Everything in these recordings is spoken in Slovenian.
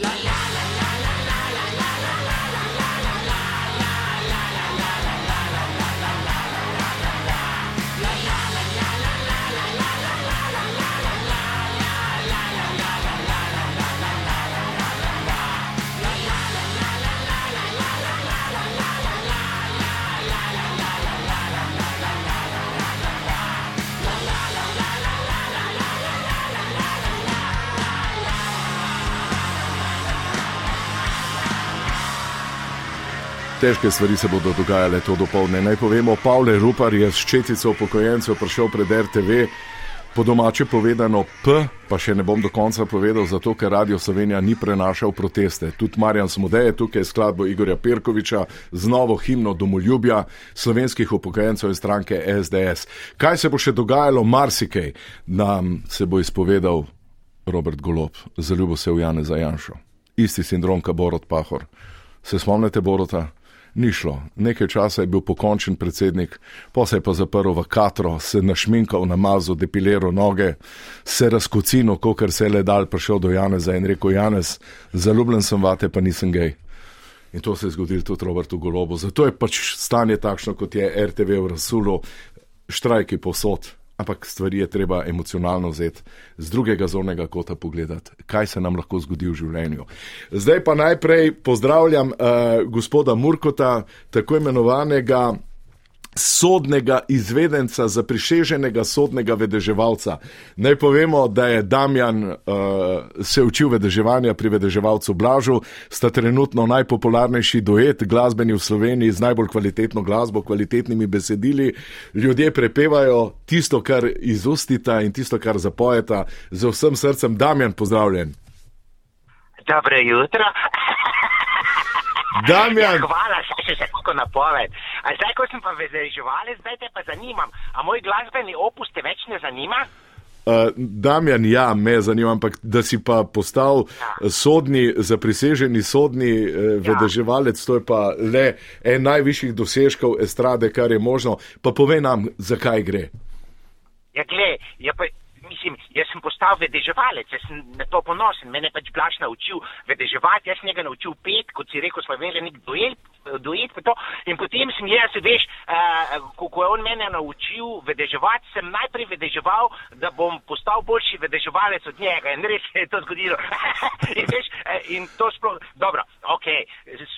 La la. Težke stvari se bodo dogajale to dopoledne. Naj povemo, Pavle Rupar je s četico upokojencev prišel pred RTV, po domače povedano P, pa še ne bom do konca povedal, zato ker Radio Slovenija ni prenašal proteste. Tudi Marjan Smodeje tukaj je skladbo Igorja Perkoviča z novo himno domoljubja slovenskih upokojencev iz stranke SDS. Kaj se bo še dogajalo, marsikaj nam se bo izpovedal Robert Golob, zaljubo se v Jane Zajanšo. Isti sindrom, kot Borod Pahor. Se spomnite Borota? Ni šlo. Nekaj časa je bil pokončen predsednik, pa se je pa zaprl v katro, se našminkal, namazal, depiliral noge, se razkocinil, kot se je le dal, prišel do Janeza in rekel: Janez, zaljubljen sem vate, pa nisem gej. In to se je zgodilo tudi Robertu Golobu. Zato je pač stanje takšno, kot je RTV v Rasulu, štrajki posod ampak stvari je treba emocionalno vzeti, z drugega zornega kota pogledati, kaj se nam lahko zgodi v življenju. Zdaj pa najprej pozdravljam uh, gospoda Murkota, tako imenovanega sodnega izvedenca, za prišeženega sodnega vedeževalca. Naj povemo, da je Damjan uh, se učil vedeževanja pri vedeževalcu Blažu, sta trenutno najpopularnejši duet glasbeni v Sloveniji z najbolj kvalitetno glasbo, kvalitetnimi besedili. Ljudje prepevajo tisto, kar izustita in tisto, kar zapojeta. Z vsem srcem, Damjan, pozdravljen. Dobro jutro. Damjan. Ja, hvala, saj še se kako napoved. A zdaj, ko sem pa vezeževali, zdaj te pa zanimam. A moj glasbeni opus te več ne zanima? Uh, Damjan, ja, me zanima, ampak da si pa postal ja. sodni, zapriseženi sodni eh, vedeževalec, to je pa le en najvišjih dosežkov estrade, kar je možno. Pa povej nam, zakaj gre. Ja, gled, ja pa mislim, jaz sem postal vedeževalec, jaz sem na to ponosen, mene pač Blaž naučil vedeževati, jaz sem njega naučil pet, kot si rekel, smo imeli nek duel, duet pa to. In potem sem jaz, veš, uh, ko, ko je on mene naučil vedeževati, sem najprej vedeževal, da bom postal boljši vedeževalec od njega. In res se je to zgodilo. in, veš, in to sploh, dobro, ok,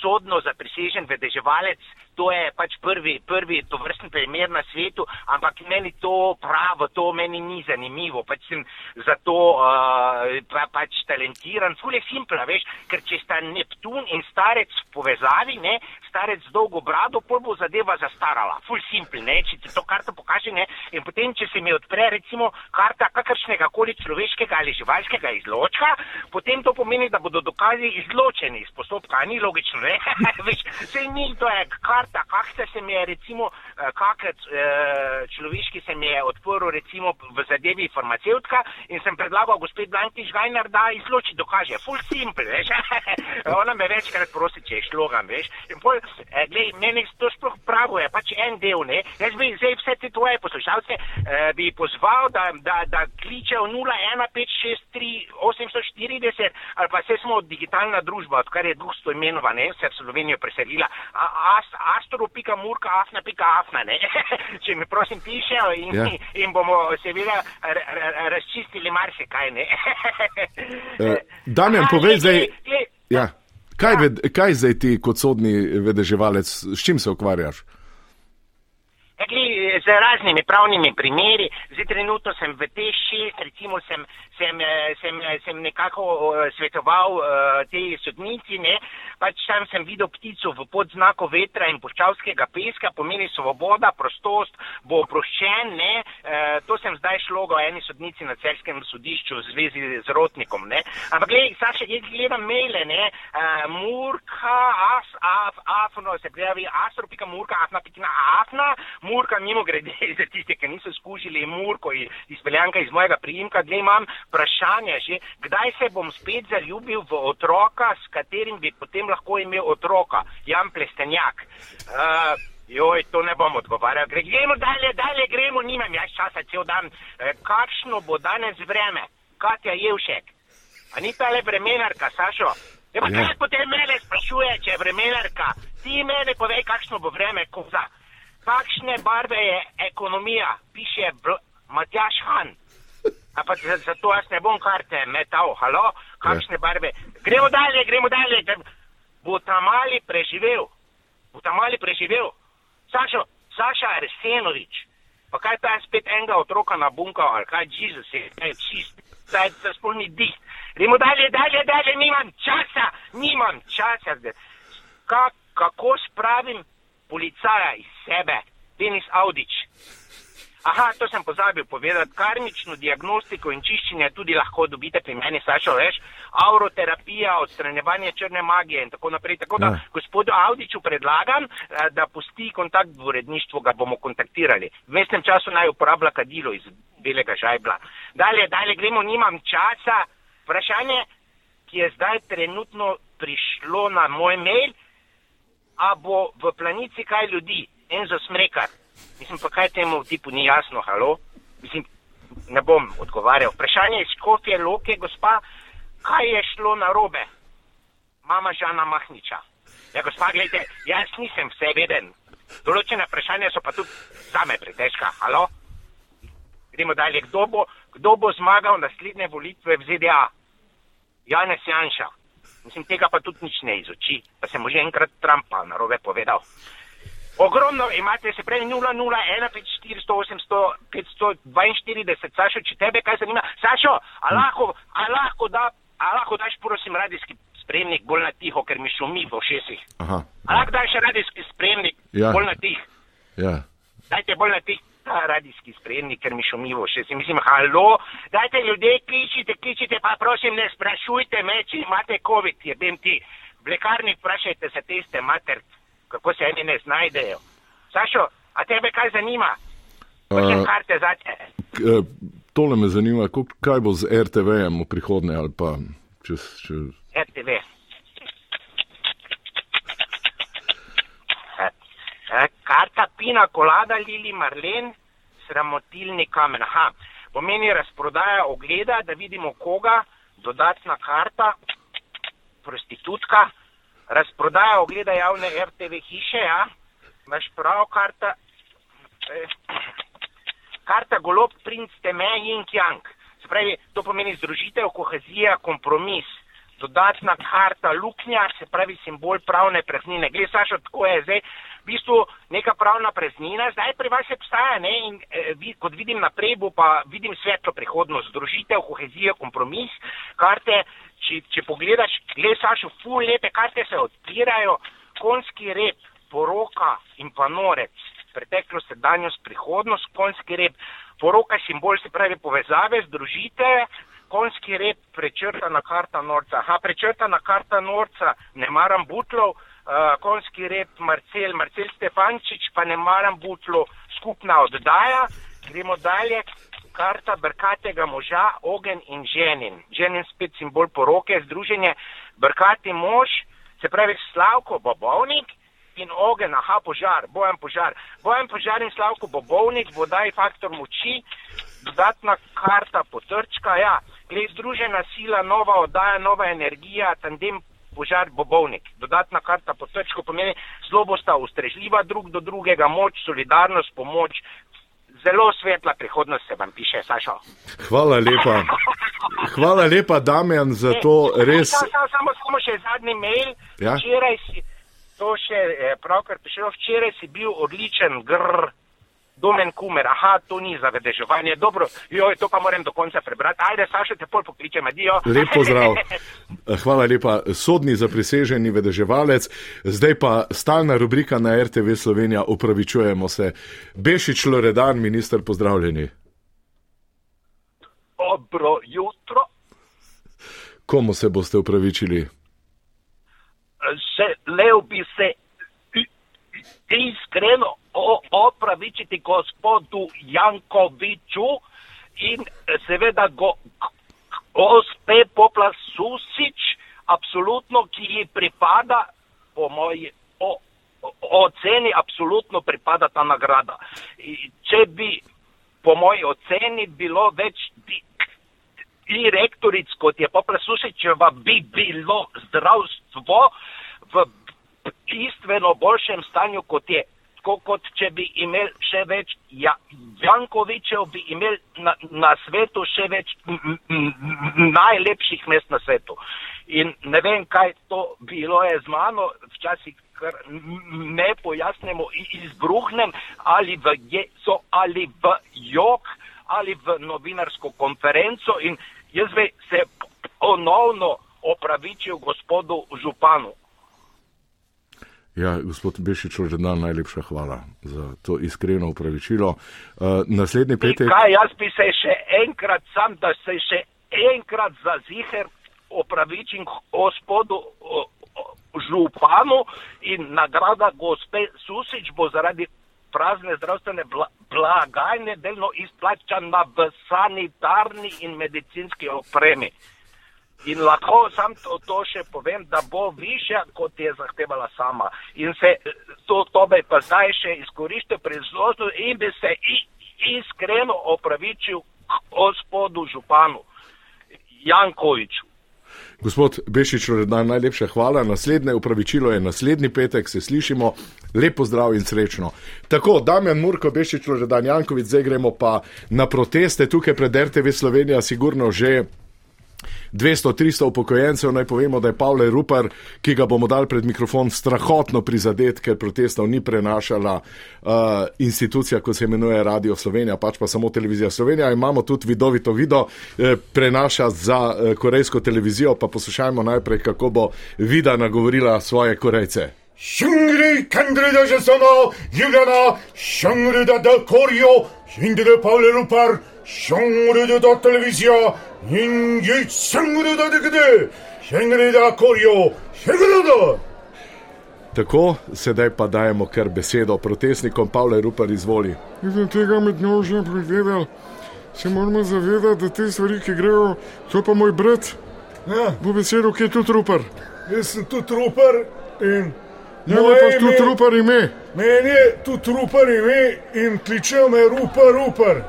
sodno zaprisežen vedeževalec, to je pač prvi, prvi to vrsten primer na svetu, ampak meni to pravo, to meni ni zanimivo. Pač sem zato uh, pa, pač talentiran, fulje simpla, veš, ker če sta Neptun in starec v povezavi, ne, starec z dolgo brado, pol bo zadeva zastarala. Full simple, ne, če ti to karto pokaže, ne, in potem, če se mi odpre recimo karta kakršnega koli človeškega ali živalskega izločka, potem to pomeni, da bodo dokazi izločeni iz postopka, ni logično, ne, veš, sej ni, to je karta, kakšne se mi je recimo, eh, kakrat eh, človeški se mi je odprl recimo v zadevi farmacevtka in sem predlagal gospod Blanki Žgajner, da izloči dokaže. Full simple, veš, ona me večkrat prosi, če je šlogam, veš, in pol eh, glej, meni to sploh pravo je, pač en del, ne. Jaz bi zdaj vse te tvoje poslušalce eh, bi pozval, da, da, da kličejo 01563-840 ali pa vse smo digitalna družba, odkar je društvo imenova, ne, se v Slovenijo preselila. Astro.murka, afna.afna, ne. Če mi prosim pišejo in, ja. in bomo seveda razčistili marsikaj, uh, Damjan, povej zdaj. Ja. Kaj, ved, kaj zdaj ti kot sodni vedeževalec, s čim se ukvarjaš? Z raznimi pravnimi primeri, zdaj trenutno sem v te šest, recimo sem, sem, sem, sem nekako svetoval uh, tej sodnici, ne, pač tam sem videl ptico v podznaku vetra in poščavskega peska, pomeni svoboda, prostost, bo oproščen, ne, uh, to sem zdaj šlo o eni sodnici na celskem sodišču v zvezi z rotnikom, ne, ampak gledaj, Saša, jaz gledam maile, ne, uh, murka, as, af, afno, se prijavi, astro, pika murka, afna, pika afna, murka, mimo grede, za tiste, ki niso skušili murko izpeljanka iz mojega priimka, gledaj, imam vprašanje že, kdaj se bom spet zaljubil v otroka, s katerim bi potem lahko imel otroka, Jan Plestenjak. Uh, joj, to ne bom odgovarjal. Gremo dalje, dalje gremo, nimam jaz časa cel dan. Uh, kakšno bo danes vreme? Katja Jevšek. A ni ta le vremenarka, Sašo? Ja, pa Ja. kaj potem mene sprašuje, če je vremenarka? Ti meni povej, kakšno bo vreme, koza. Kakšne barve je ekonomija, piše Matjaš Han. A pa za- zato jaz ne bom karte metal, halo, kakšne barve. Gremo dalje, gremo dalje. da Bo ta mali preživel, bo ta mali preživel. Sašo, Saša Arsenovič, pa kaj ta je spet enega otroka na bunka, ali kaj Jezus je, kaj čist, saj se spolni dih. Gremo dalje, dalje, dalje, nimam časa, nimam časa. Ka, kako spravim policaja iz sebe, Denis Audič. Aha, to sem pozabil povedati. Karmično diagnostiko in čiščenje tudi lahko dobite pri meni, Sašo, veš, auroterapija, odstranjevanje črne magije in tako naprej. Tako da Ja. gospodu Audiču predlagam, eh, da pusti kontakt v uredništvu, ga bomo kontaktirali. V mestnem času naj uporablja kadilo iz belega žajbla. Dalje, dalje gremo, nimam časa. Vprašanje, ki je zdaj trenutno prišlo na moj mail, a bo v planici kaj ljudi, Enzo Smrekar. Mislim pa, kaj temu tipu ni jasno, halo? Mislim, ne bom odgovarjal. Vprašanje iz Škofje Loke, gospa, kaj je šlo na robe? Mama Žana Mahniča. Ja, gospa, gledajte, jaz nisem vse veden. Določene vprašanja so pa tudi zame pretežka, halo? Gremo dalje, kdo bo, kdo bo zmagal naslednje volitve v ZDA? Janez Janša. Mislim, tega pa tudi nič ne izuči, pa sem že enkrat Trumpa narobe povedal. Ogromno imate, se pravi 0, 0, 1, 5, 400, 800, 542. Sašo, če tebe kaj zanima, Sašo, a lahko, a lahko, da, a lahko daš, prosim, radijski spremnik bolj na tiho, ker mi šumi v ušesih. Aha. A lahko daš radijski spremnik Ja. bolj na tih. Ja. Dajte bolj na tih ta radijski spremnik, ker mi šumi v ušesih. Mislim, halo, dajte ljudje, kličite, kličite, pa prosim, ne sprašujte me, če imate COVID, jebem ti. V lekarni vprašajte se teste mater, kako se eni ne znajdejo. Sašo, a tebe kaj zanima? Hočem Uh, karte zate. eh, tole me zanima, kaj bo z RTV-jem v prihodnje ali pa čez. čez... RTV. E, e, Karta Pina Kolada Lili Marlen, sramotilni kamen. Aha, pomeni razprodaja ogleda, da vidimo koga, dodatna karta, prostitutka, razprodaja ogleda javne RTV hiše, ja, imaš prav karta, eh, karta golob princ teme in kjank. Se pravi, to pomeni združitev, kohezija, kompromis. Dodatna karta luknja, se pravi simbol pravne praznine. Glej, Sašo, tako je zdaj. V bistvu neka pravna praznina, zdaj pri vas obstaja, ne, in eh, vi, kot vidim naprej, bo pa vidim svetlo prihodnost, združitev, kohezija, kompromis, karte, če, če pogledaš, glej, Sašo, ful lepe karte se odpirajo, konski rep, poroka in pa norec, preteklost, sedanjost, prihodnost, konski rep, poroka simbol se pravi povezave, združite, konski rep, prečrtana karta norca. Aha, prečrtana karta norca, ne maram butlov, uh, konski rep, Marcel, Marcel Stefančič, pa ne maram butlov, skupna oddaja, gremo dalje. Karta brkatega moža, ogen in ženin. Ženin spet simbol poroke, združenje. Brkati mož, se pravi Slavko Bobovnik in ogen, aha, požar, bojan požar. Bojan požar in Slavko Bobovnik, vodaj faktor moči, dodatna karta potrčka, ja, glej, združena sila, nova oddaja, nova energija, tandem požar Bobovnik. Dodatna karta potrčko pomeni, zelo bosta ustrežljiva drug do drugega, moč, solidarnost, pomoč. Zelo svetla prihodnost se vam piše, Sašo. Hvala lepa. Hvala lepa, Damjan, za to res. Samo, samo, samo, samo še zadnji mail. Ja? Včeraj si, to še eh, pravkar prišel, včeraj si bil odličen, grr, domen kumer, aha, to ni za vedeževanje, dobro, joj, to pa moram do konca prebrati. Ajde, Sašo, te pol pokličem, adijo. Lep pozdrav. Hvala lepa. Sodni zapriseženi vedeževalec, zdaj pa stalna rubrika na RTV Slovenija, upravičujemo se. Bešič Loredan, minister, pozdravljeni. Dobro jutro, Komu se boste upravičili? želel bi se iskreno opravičiti gospodu Jankoviču in eh, seveda go, gospe Popla Susič, absolutno, ki ji pripada, po moji o, o- oceni, absolutno pripada ta nagrada. Če bi po moji oceni bilo več di, direktoric, kot je poprasušičeva, bi bilo zdravstvo v bistveno boljšem stanju, kot je. Tako kot če bi imel še več ja, Jankovičev, bi imel na, na svetu še več m, m, najlepših mest na svetu. In ne vem, kaj to bilo je z mano, včasih kar ne pojasnimo, izbruhnem ali v jeso ali v jok ali v novinarsko konferenco in jaz bi se ponovno opravičil gospodu Županu. Ja, gospod Bešič, že dan najlepša hvala za to iskreno upravičilo. Uh, naslednji petek. Kaj, jaz bi se še enkrat sam, da se še enkrat za ziher opravičim gospodu uh, županu in nagrada gospe Susič bo zaradi prazne zdravstvene blagajne delno izplačana v sanitarni in medicinski opremi. In lahko sam to, to še povem, da bo više, kot je zahtevala sama. In se to, to bi pa zdaj še izkoristil priložnost in bi se iskreno opravičil gospodu županu Jankoviču. Gospod Bešič, Loredan, najlepša hvala. Naslednje upravičilo je naslednji petek, se slišimo. Lepo zdrav in srečno. Tako, Damjan Murko, Bešič, Loredan, Jankovic, zdaj gremo pa na proteste tukaj pred RTV Slovenija, sigurno že 200-300 upokojencev, naj povemo, da je Pavle Rupar, ki ga bomo dali pred mikrofon, strahotno prizadet, ker protestov ni prenašala uh, institucija, kot se imenuje Radio Slovenija, pač pa samo televizija Slovenija. Imamo tudi vidovito video, eh, prenaša za eh, korejsko televizijo, pa poslušajmo najprej, kako bo vida nagovorila svoje korejce. Shungri kandrida že samo, Juliana, Shungrida da Korjo, Shindida Pavle Rupar, Shungrida da televizija, Ingi Shungrida da gde, Shungrida Korjo, Shungrida. Tako, sedaj pa dajemo kar besedo protestnikom, Pavle Rupar izvoli. Izem tega med nožem pregledal, se moramo zavedati, da te stvari, ki grejo, to pa moj brat, Ja, bo besedo, ki je tudi Rupar. jaz sem tu trupar in Ne, ne, pa tudi Rupar ime. Meni je tu trupar ime in kličejo me rupar, rupar.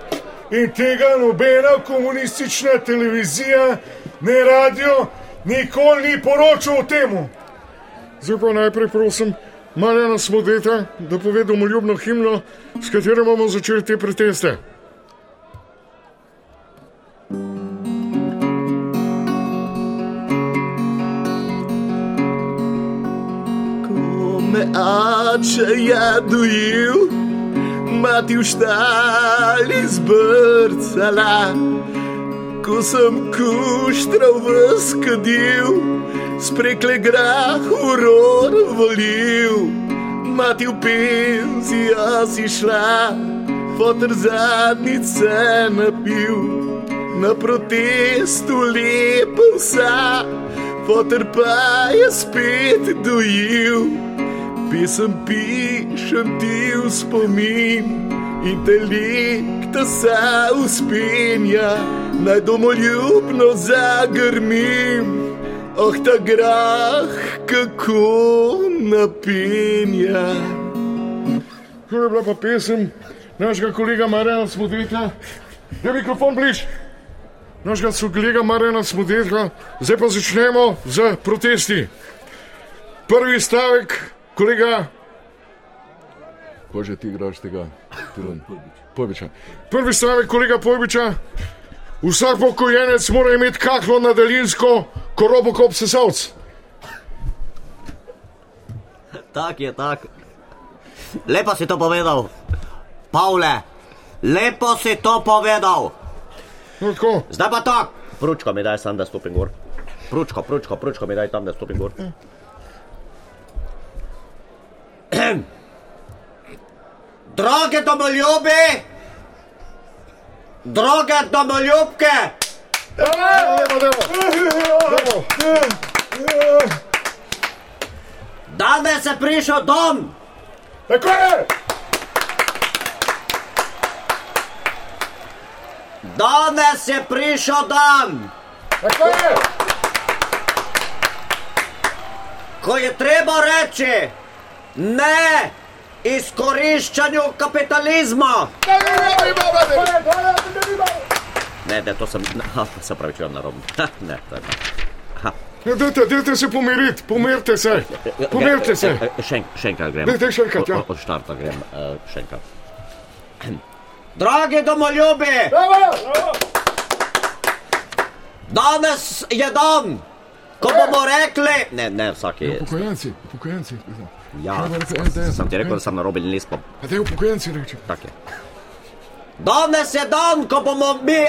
In tega nobena komunistična televizija, ne radio, nikoli ni poročal o tem. Zdaj pa najprej prosim Marjana Smodeta, da pove domoljubno himno, s katero bomo začeli te proteste. Ko me oče je dojil, mati v štali zbrcala, ko sem kuštral v skadil, sprekle grah uror volil, mati v penzijo si šla, fotor zadnjice napil. Na protestu lepo vsa, fotor pa je spet dojil. Pisem pišem ti v spomin, intelekta se uspenja, naj domoljubno zagrmim. Oh, ta grah, kako napenja. To je bila pa pesem našega kolega Marjana Smodeta. Je mikrofon bliž. Našega kolega Marjana Smodeta. Zdaj pa začnemo z protesti. Prvi stavek, kolega Ko že ti igraš tega? Pojbiča. Prvi stavek kolega Pojbiča. Vsak pokojenic mora imeti kaklo na daljinsko, ko robokop sesalc. Tak je, tak. Lepo si to povedal, Pavle, lepo si to povedal. No, tako. Zdaj pa tak. Pručko mi daj sam, da stopim gor. Pručko, pručko, pručko mi daj tam, da stopim gor. Drage domoljubi, drage domoljubke, Lepo delo. Lepo. danes je prišel dom. Tako je! Danes je prišel dan, Tako je! ko je treba reči ne izkoriščanju kapitalizma, Ne, ne, to sem, ha, se pravi, če vam narobe. Ne, to je. Ja, dajte, dajte se pomiriti, pomirite se. Pomirite se. E, Še, en- še enkrat grem. Dajte še enkrat, ja. Od- štarta grem, eh, še enkrat. Dragi domoljubi! Danes je dan, ko bomo rekli. Ne, ne, vsak je. Upokojenci, upokojenci. Ja, SDS? sem ti rekel, da sem narobe list, pa A te upokojenci reče. tak je. Danes je dan, ko bomo mi.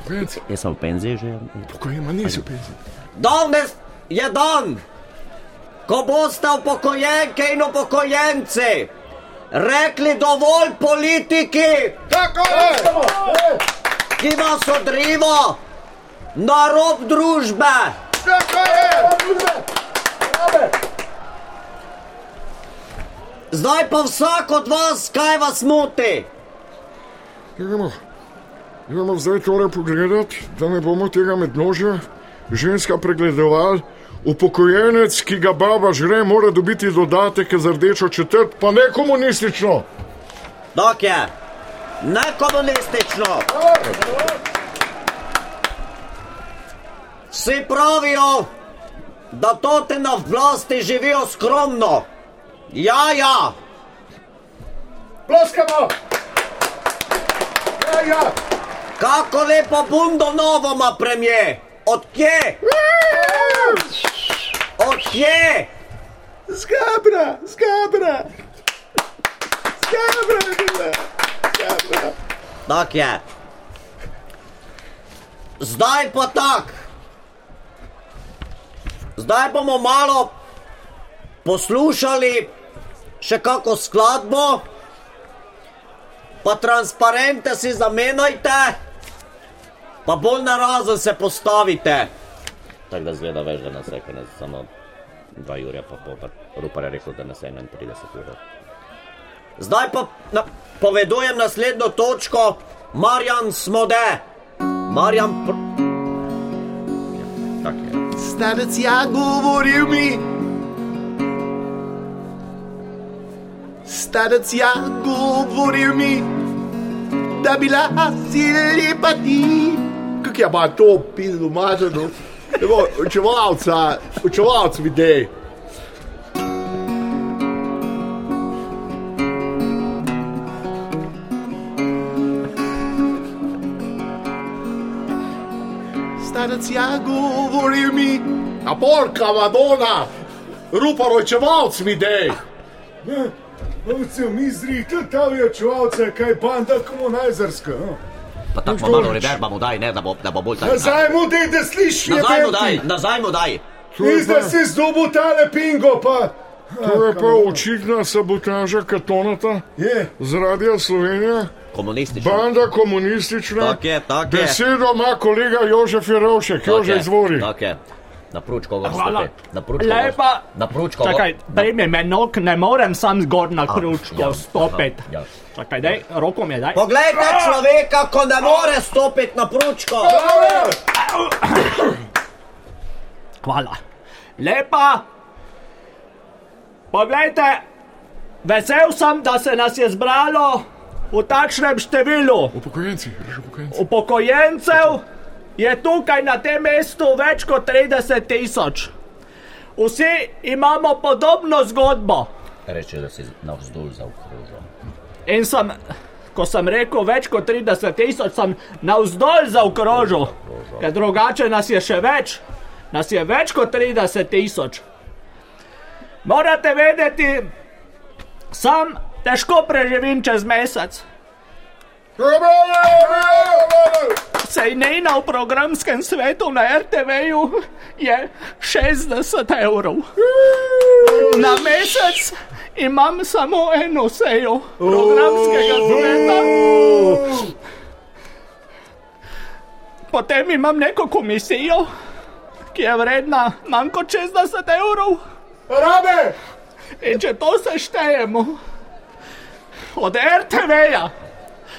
Upokojenci. Jaz sem v penziji že. Upokojenci, ma nisi v penziji. Danes je dan, ko boste upokojenke in upokojenci rekli dovolj politiki, ki vas odriva na rob družbe. Zdaj pa vsak od vas, kaj vas moti. Gremo, gremo zdaj tole pogledati, da ne bomo tega mednožja ženska pregledovali. Upokojenec, ki ga baba žre, mora dobiti dodatek za rdečo četrt, pa ne komunistično. Dok je, ne komunistično. Vsi pravijo, da tote na vlasti živijo skromno. Ja, ja, Ploskamo! Ja, ja! kako lepo bundo novo ima premije. Od kje? Od kje? Skabra, skabra. Skabra je bila. Skabra. Tak je. Zdaj pa tak. Zdaj bomo malo poslušali še kako skladbo, pa transparente si zamenjajte, pa bolj na razen se postavite. Tako da zgleda več, da nas je, nas samo dva Jurja pa pol, pa Rupar je rekel, da nas je 31 ur. Zdaj pa na, povedujem naslednjo točko, Marjan Smode. Marjan. Pr... Ja, tak je. Starec ja govoril mi. Starec ja govoril mi, da bi lahko lepa ti. Kako je pa to pisno maženo? Evo, učevalca, učevalc videj. Starec ja govoril mi, a porka Madonna, ruparo učevalc videj. Ovce v mizri, tudi ta večevalce, kaj banda komunajzarska. no. Pa tako malo reverba mu daj, ne, da bo, da bo bolj tako. Nazaj mu dej, da slišiš, Nazaj mu daj, nazaj mu daj. Iz da si zdobil tale pingo, pa. To je pa očitna sabotaža katonata Je, z Radia Slovenija, Komunistično. banda komunistična. Tak je, tak je. Besedo ima kolega Jožef Jerovšek, Jože izvori. Tak je. Na pručko gor Hvala. stopi. Na pručko Lepa. gor- Na pručko gor- Čakaj, daj mi menok, ne morem sam zgor na kručko ja, stopiti. ja. Čakaj, daj, roko mi daj. Poglejte človeka, ko ne more stopiti na pručko. Hvala. Lepa. Poglejte, vesel sem, da se nas je zbralo v takšnem številu. Upokojenci, upokojenci. Upokojencev je tukaj na tem mestu več kot 30 tisoč. Vsi imamo podobno zgodbo. Reče, da si navzdol zaokrožil. In sem, ko sem rekel več kot 30 tisoč, sem navzdol zaokrožil, ker drugače nas je še več, nas je več kot 30 tisoč. Morate vedeti, sam težko preživim čez mesec. Sej nejna v programskem svetu na RTV-ju je 60 evrov. Na mesec imam samo eno sejo programskega sveta. Potem imam neko komisijo, ki je vredna manj kot 60 evrov. rabe! In če to seštejemo od RTV-ja,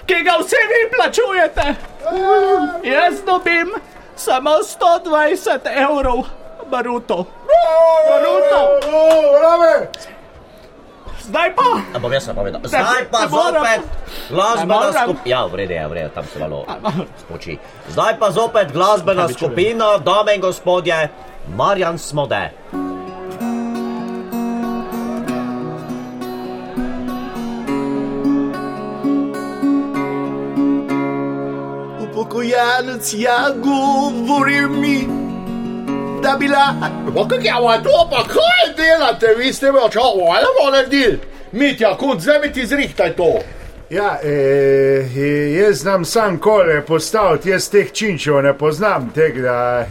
ki ga vsi vi plačujete, jaz dobim samo 120 evrov bruto. Bruto. Rabe! Zdaj pa. A bom jaz povedal. Zdaj pa zopet glasbena skupina. Ja, v redu je, v redu, tam se malo spoči. Zdaj pa zopet glasbena skupina, dame in gospodje, Marjan Smode. Upokojenec, ja, govori mi, da bi la. Pa kako je ovo to, pa kaj delate, vi ste me očali, ali bomo naredili? Mitja, mi ti zrihtaj to. Ja, e, e, jaz znam sam kole postaviti, jaz teh činčev ne poznam, tega da.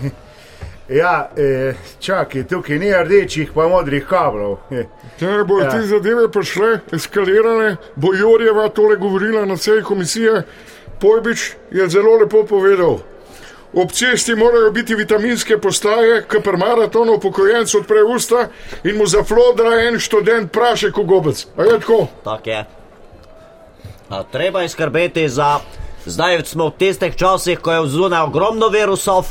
Ja, e, čakaj, tukaj ni rdečih, pa modrih kablov. Če bodo Ja. te zadeve prišle, eskalirale, bo Jorjeva tole govorila na seji komisije. Pojbič je zelo lepo povedal. Ob cesti morajo biti vitaminske postaje, ki pri maratonu upokojencu odpre usta in mu zaflodra en študent prašek v gobec. A je tako? Tak je. A treba je skrbeti za. Zdaj smo v tistih časih, ko je zunaj ogromno virusov,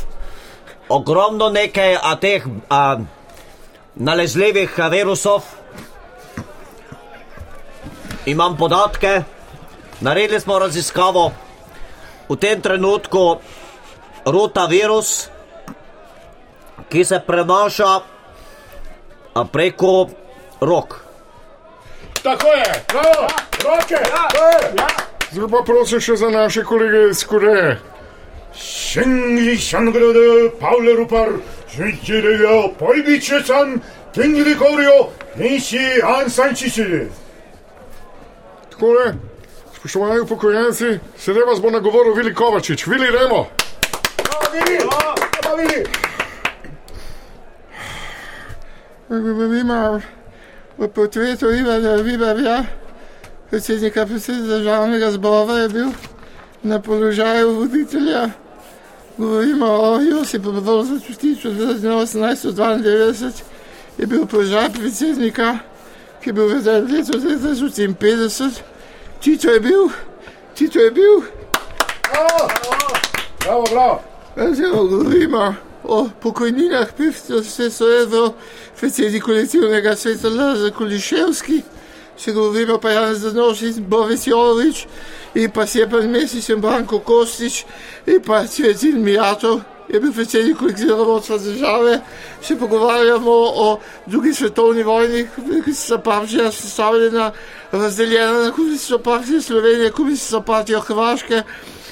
ogromno nekaj a teh a, nalezljivih virusov. Imam podatke, naredili smo raziskavo. V tem trenutku rotavirus, ki se prenaša a, preko rok. Tako je, bravo, roke, ja. Zdaj pa prosim še za naše kolege iz Koreje. Shengli Shangrudu, Paule Rupar, Shunchirio, Pojbiče san, Tengri Korjo, Nenshi Ansan Chichiri. Takole, spoštovani upokojenci, sedaj vas bo nagovoril Vili Kovačič. Vili, remo! Ima v potretu Ivana Vibarja, predsednika predsednika državnega zbora, je bil na položaju voditelja. Govorimo o Josipu Brzozu Čutiču, 1892 je bil položaj predsednika, ki je bil v letu 1950. Tito je bil, Tito je bil, Bravo, bravo. Zdaj govorimo o pokojninah, pivcev, vse so evo, predsednik kolektivnega sveta Lazar Kuliševski, se govorimo pa Jan Zanošič, Boris Jovič in pa Sjepan Mesič in Branko Kostič in pa Cvetin Mijatov. Je bil predsednik kolektivnega vodstva države, se pogovarjamo o drugi svetovni vojni, ki so partija sestavljena, razdeljena na komunistično partijo Slovenije, komunistično partijo Hrvaške,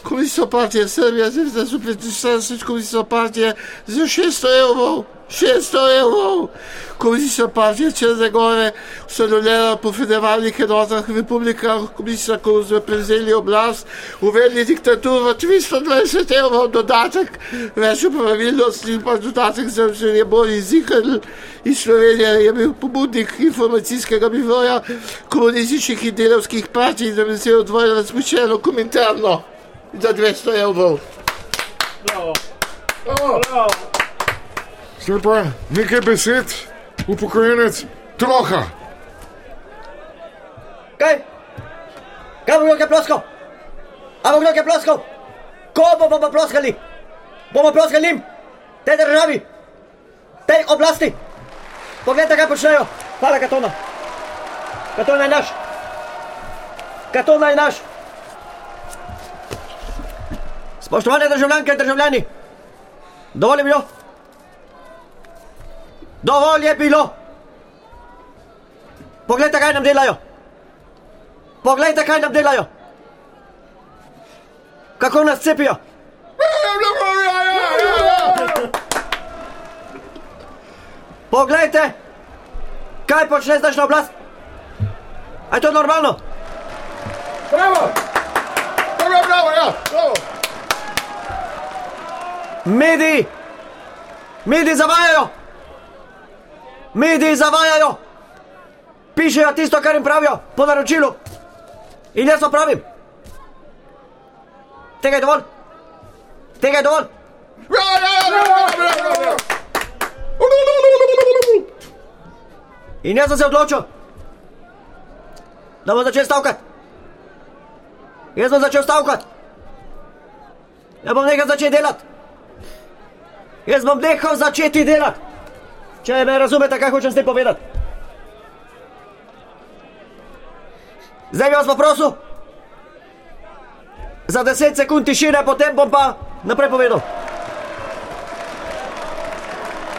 komunistično partijo Srbije, zdaj so 45 komunistično partijo za 600 evrov. 600 evrov, komunistična partija Črne Gore, ustanovljena po federalnih enotah republikah, komunistična, ko so prevzeli oblast, uvedli diktaturo, 320 evrov dodatek, več pravilnosti in pa dodatek za vse bolj izikal. Iz Slovenije je bil pobudnik informacijskega biroja komunističnih in delovskih partij, da bi se odvojil razpuščeno komentarno za 200 evrov. Zdaj pa nekaj besed, upokojenec, troha. Kaj? Kaj bo kdo ploskal? A bo kdo ploskal? Komu bomo ploskali? Bomo ploskali jim, tej državi, tej oblasti. Poglejte, kaj počnejo. Hvala, Katona. Katona je naš. Katona je naš. Spoštovane državljanke in državljani, dovolj je bilo. Dovolj je bilo. Poglejte, kaj nam delajo. Poglejte, kaj nam delajo. Kako nas cepijo. Poglejte, kaj počne zdajšnja oblast. A je to normalno? Bravo, bravo, bravo, ja, bravo. Mediji, mediji zavajajo. Mediji zavajajo. Pišejo tisto, kar jim pravijo, po naročilu. In jaz to pravim. Tega je dovolj. Tega je dovolj. In jaz sem se odločil, da bom začel stavkati. Jaz bom začel stavkati. Jaz bom nehal začeti delati. Jaz bom nehal začeti delati. Če me razumete, kaj hočem tem povedati. Zdaj bi vas pa prosil. Za 10 sekund tišine, potem bom pa naprej povedal.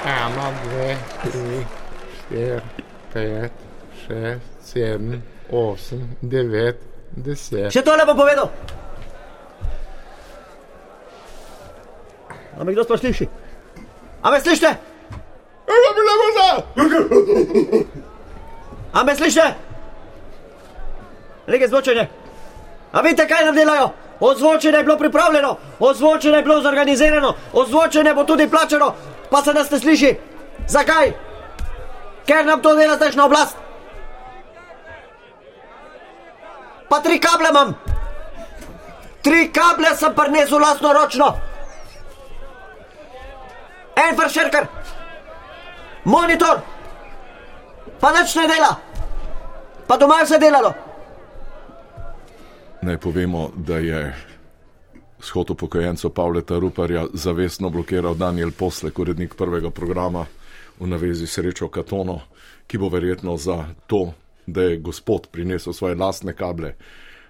Ena, dve, tri, štiri, pet, šest, sedem, osem, devet, deset. Še tole bom povedal. A me kdo sploh sliši? A me slišite? A me slišite? Reke zvočenje. A vidite, kaj nam delajo? Ozvočenje je bilo pripravljeno, ozvočenje je bilo zorganizirano, ozvočenje bo tudi plačeno, pa se nas ne sliši. Zakaj? Ker nam to dela zdajšnja oblast. Pa tri kable imam. Tri kable sem prinesel lastno ročno. En vršerkar, monitor, pa nič ne dela. Pa doma je vse delalo. Naj povemo, da je shod upokojencev Pavleta Ruparja zavestno blokiral Daniel Poslek, urednik prvega programa v navezi Srečo Katono, ki bo verjetno za to, da je gospod prinesel svoje lastne kable,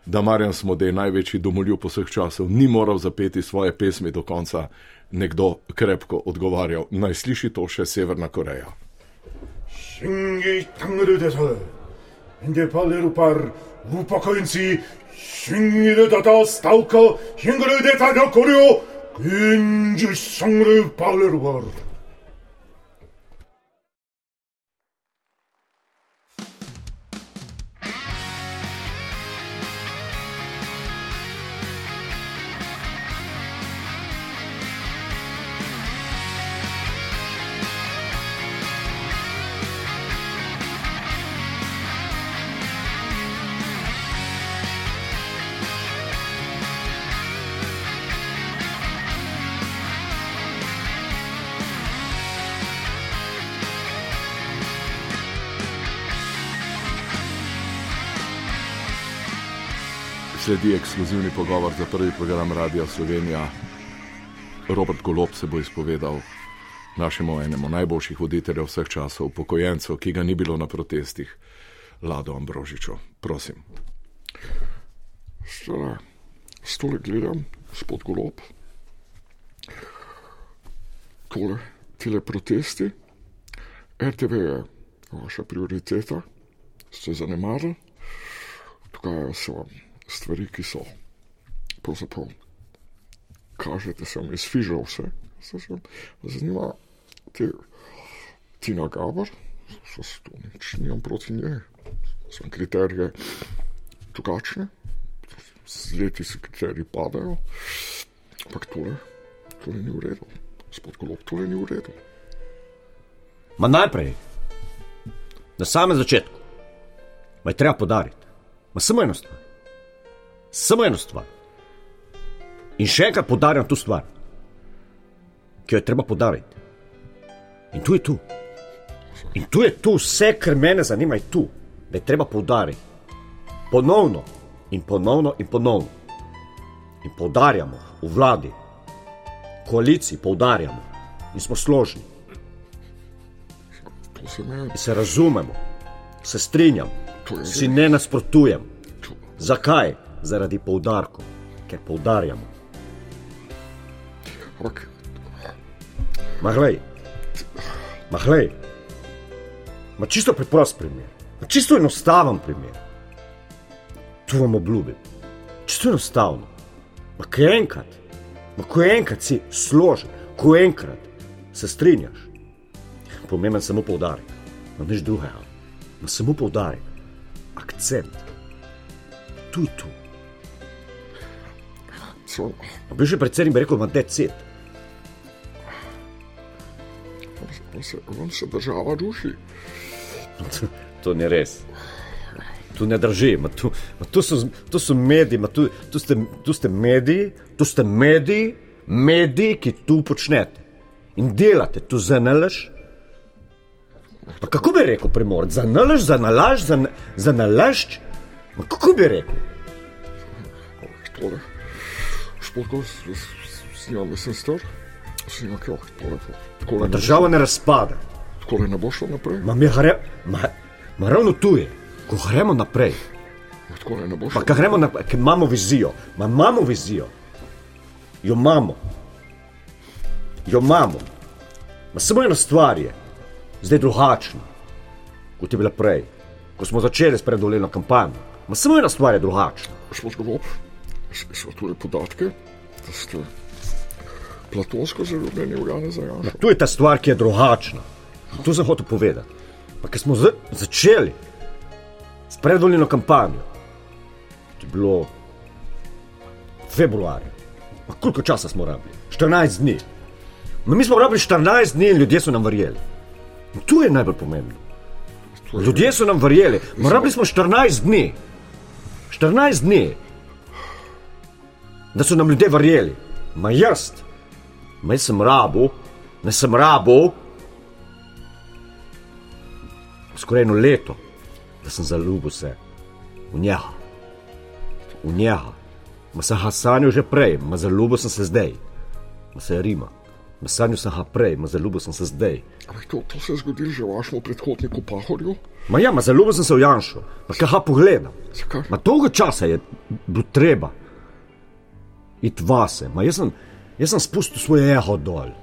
da Marjan Smodej, največji domoljub vseh časov, ni moral zapeti svoje pesmi do konca, nekdo krepko odgovarjal. Naj sliši to še Severna Koreja. 신기 당으로 돼서 인데 발레로 par 우파커인시 신기를 다다 스타우커 흰거를 대다 벽거려 근지 성를 발레로 par Sledi ekskluzivni pogovor za prvi program Radia Slovenija. Robert Golob se bo izpovedal našemu enemu najboljših voditeljev vseh časov, upokojencev, ki ga ni bilo na protestih, Lado Ambrožičo. Prosim. Stara, stole gledam, spod golob. Tole, tele protesti. RTV je vaša prioriteta, ste zanemarili. Dogajajo se vam stvari, ki so pravzaprav kažete, sem izfižal vse. Se sem, zanima te Tina Gabar, so se to nič, nimam proti njej. Sem kriterije drugačne, z leti se kriteriji padajo, ampak tole, tole ni v redu. Spod golob, tole ni v redu. Ma najprej, na samem začetku, ma je treba podariti, ma samo eno stvar. Samo eno stvar. In še enkrat podarjam to stvar, ki jo je treba podariti. In tu je tu. In tu je tu vse, kar mene zanima, je tu, da je treba podariti. Ponovno in ponovno in ponovno. In podarjamo v vladi, koaliciji, podarjamo in smo složni. In se razumemo, se strinjam, si ne nasprotujem. Zakaj? Zaradi poudarkov, ker poudarjamo. ampak Mahlej, mahlej, ma čisto preprost primer, ma čisto enostaven primer. Tu vam obljubim, čisto enostavno. Ma ko enkrat, ma ko enkrat si složen, ko enkrat se strinjaš, pomemben samo poudarek, no nič drugega, ma samo poudarek, akcent. Tu, tu. A Bivši predsednik bi rekel, da je cet. vam se, država duši. To ni res. Tu ne drži, ma tu, ma tu, so, tu so mediji, ma tu, tu, ste, tu ste mediji, tu ste mediji, mediji, ki tu počnete in delate, tu za nalaž. Pa kako bi rekel, primor, za nalaž, za nalaž, za, na- za nalaž? Kako bi rekel? Tole, spoko, snimam, sem star, snimam, kako, tole, tole, ne, Država ne razpada. tole ne bo šlo naprej. Ma gre, ma, ma ravno tu je, ko gremo naprej, Tako ne, ne boš. Pa kaj gremo na, ker imamo vizijo, ma imamo vizijo. Jo imamo. Jo imamo. Ma samo ena stvar je, zdaj drugačna, kot je bila prej, ko smo začeli s predvolilno kampanjo. Ma samo ena stvar je drugačna. Gospod Golob, so tudi podatke, da ste platonsko zaljubljeni v Jana za Janša. Tu je ta stvar, ki je drugačna. To sem hotel povedati. Pa ker smo začeli s predvoljeno kampanjo, to je bilo februarja, pa koliko časa smo rabili? 14 dni. Ma mi smo rabili 14 dni in ljudje so nam verjeli. In to je najbolj pomembno. Ljudje so nam verjeli, rabili smo 14 dni. 14 dni, da so nam ljudje verjeli. Ma jaz, ma jaz sem rabo, ne sem rabo, skoraj eno leto, da sem zaljubil se v njega. V njega. Ma sem ga sanjal že prej, ma zaljubil sem se zdaj. Ma se Rima. Ma sanjal sem ga prej, ma zaljubil sem se zdaj. Ampak to, to se je zgodilo že vašemu predhodniku Pahorju. Ma ja, ma zaljubil sem se v Janšo, pa kaj ga pogledam. Zakaj? Ma dolgo časa je bilo treba iti vase. Ma jaz sem, jaz sem spustil svoje ego dol.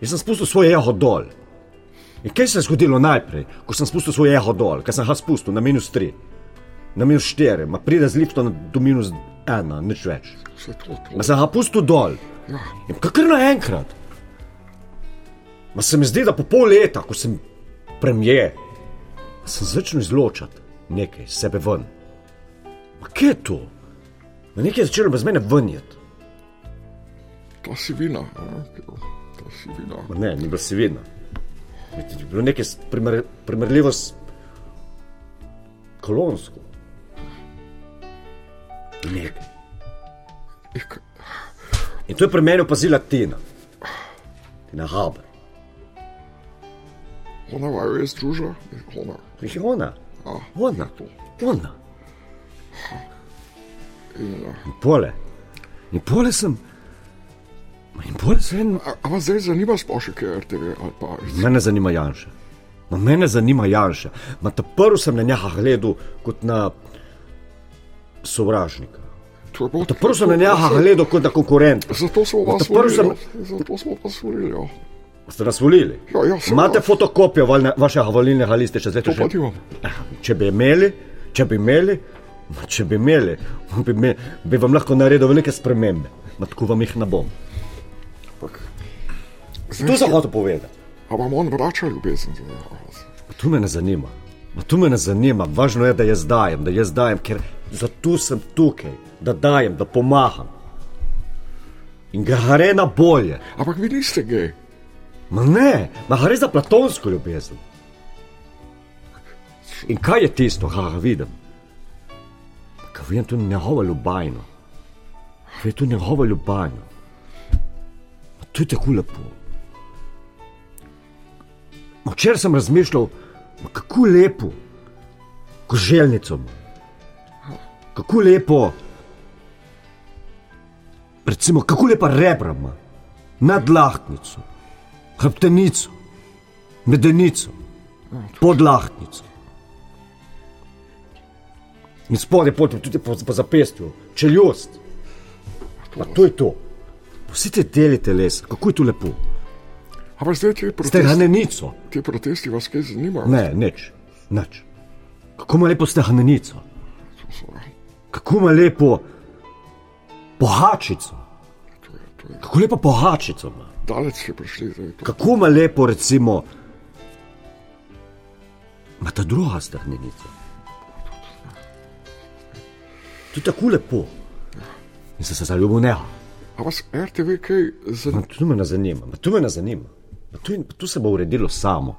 Jaz sem spustil svoje ego dol. In kaj se je zgodilo najprej, ko sem spustil svoje ego dol, ker sem ga spustil na minus 3, na minus 4, ma pride z liftom do minus 1, nič več. Ma sem ga pustil dol. Ja, In kar naenkrat. Ma se mi zdi, da po pol leta, ko sem premijer, sem začel izločati nekaj sebe ven. Ma kje je to? Ma nekaj je začelo brez mene venjeti. ta si vina. Ta si vina. Ma ne, ni bilo si vidno. Je bilo nekaj primer, primerljivo s kolonsko. Nekaj. In to je pri meni opazila Tina. Tina Haber. ona vaju je združila, ona. Je ona. A, Ona. to. Ona. In, a, In pole. In pole sem. In pole sem. a, a vas zdaj zanima sploh še kaj RTV ali pa Mene zanima Janša. Ma mene zanima Janša. Ma ta prvi sem na njega gledal kot na sovražnika. Ta prvi sem na njega gledal kot na konkurenta. Zato smo vas prvi sem- volili. Zato smo vas volili. ja. Ste nas volili? Ja, ja. Imate fotokopijo vašega volilnega lista, če zdaj To to ti imam. Če bi imeli, če bi imeli, ma če bi imeli, bi, me, bi vam lahko naredil velike spremembe. Ma tako vam jih ne bom. Ampak, To sem hotel povedati. a vam on vrača ljubezen za vas? To me ne zanima. Ma to me ne zanima. Važno je, da jaz dajem, da jaz dajem, ker zato sem tukaj, da dajem, da pomagam. In ga gre na bolje. Ampak vi niste gej. Ma ne, ma gre za platonsko ljubezen. In kaj je tisto, ga vidim? Vidim tu njegovo ljubajno. Je tu njegovo ljubajno. Ma to je tako lepo. Včeraj sem razmišljal, kako lepo, ko želnicom. Kako lepo, recimo, kako lepa rebra ima, nadlahtnico, hrbtenico, medenico, podlahtnico. In spodaj potem tudi po, po zapestju, čeljust. Pa to je to. Vsi te deli telesa, kako je to lepo. Ampak zdaj Ste protesti, hanenico. te protesti vas kaj zanimajo? Ne, nič, nič. Kako ima lepo ste hanenico, kako ima lepo pohačico, to je, to je. kako lepo pohačico ima. Daleč ste prišli, zdaj. Kako ima lepo, recimo, ima ta druga strahnica. To je tako lepo. In sem se zaljubil v njega. A vas RTV kaj zanima? Ma, To me ne zanima, ma, to me ne zanima. Ma, To, je- to se bo uredilo samo.